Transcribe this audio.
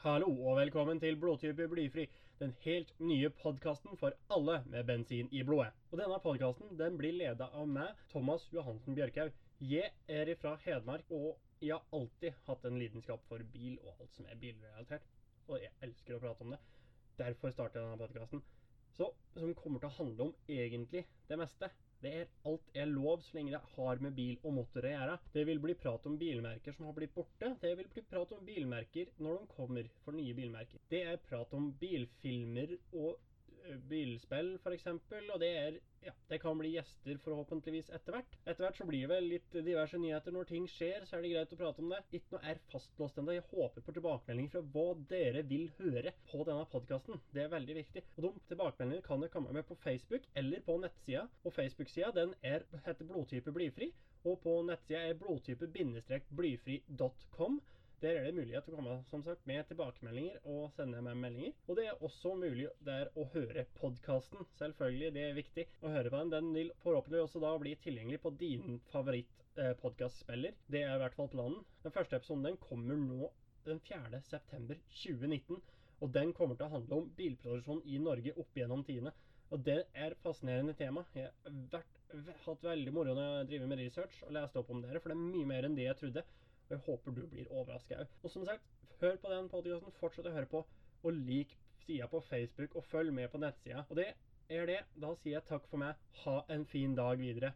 Hallo og velkommen til Blodtype blyfri, den helt nye podkasten for alle med bensin i blodet. Og Denne podkasten den blir leda av meg, Thomas Johansen Bjørkhaug. Jeg er fra Hedmark, og jeg har alltid hatt en lidenskap for bil og alt som er bilrelatert. Og jeg elsker å prate om det. Derfor starter jeg denne podkasten. Så som kommer til å handle om egentlig det meste. Det er alt er lov så lenge det har med bil og motor å gjøre. Det vil bli prat om bilmerker som har blitt borte. Det vil bli prat om bilmerker når de kommer for nye bilmerker. Det er prat om bilfilmer og bilspill, f.eks. Og det er ja, det kan bli gjester forhåpentligvis etter hvert. Etter hvert så blir det vel litt diverse nyheter. Når ting skjer, så er det greit å prate om det. Ikke noe er fastlåst ennå. Jeg håper på tilbakemeldinger fra hva dere vil høre på denne podkasten. Det er veldig viktig. Og de tilbakemeldingene kan dere komme med på Facebook eller på nettsida. Og Facebook-sida den er, heter Blodtype blyfri. Og på nettsida er blodtype-blyfri.com. Der er det mulighet til å komme som sagt, med tilbakemeldinger og sende meg meldinger. Og det er også mulig der å høre podkasten. Selvfølgelig, det er viktig å høre på den. Den vil forhåpentligvis også da bli tilgjengelig på din favorittpodkastspiller. Eh, det er i hvert fall planen. Den første episoden den kommer nå den 4. september 2019. Og den kommer til å handle om bilproduksjon i Norge opp gjennom tidene. Og det er fascinerende tema. Jeg har vært, hatt veldig moro når jeg driver med research og lest opp om dere, for det er mye mer enn det jeg trodde. Og jeg håper du blir overraska òg. Og som sagt, hør på den podkasten, fortsett å høre på, og lik sida på Facebook, og følg med på nettsida. Og det er det. Da sier jeg takk for meg. Ha en fin dag videre.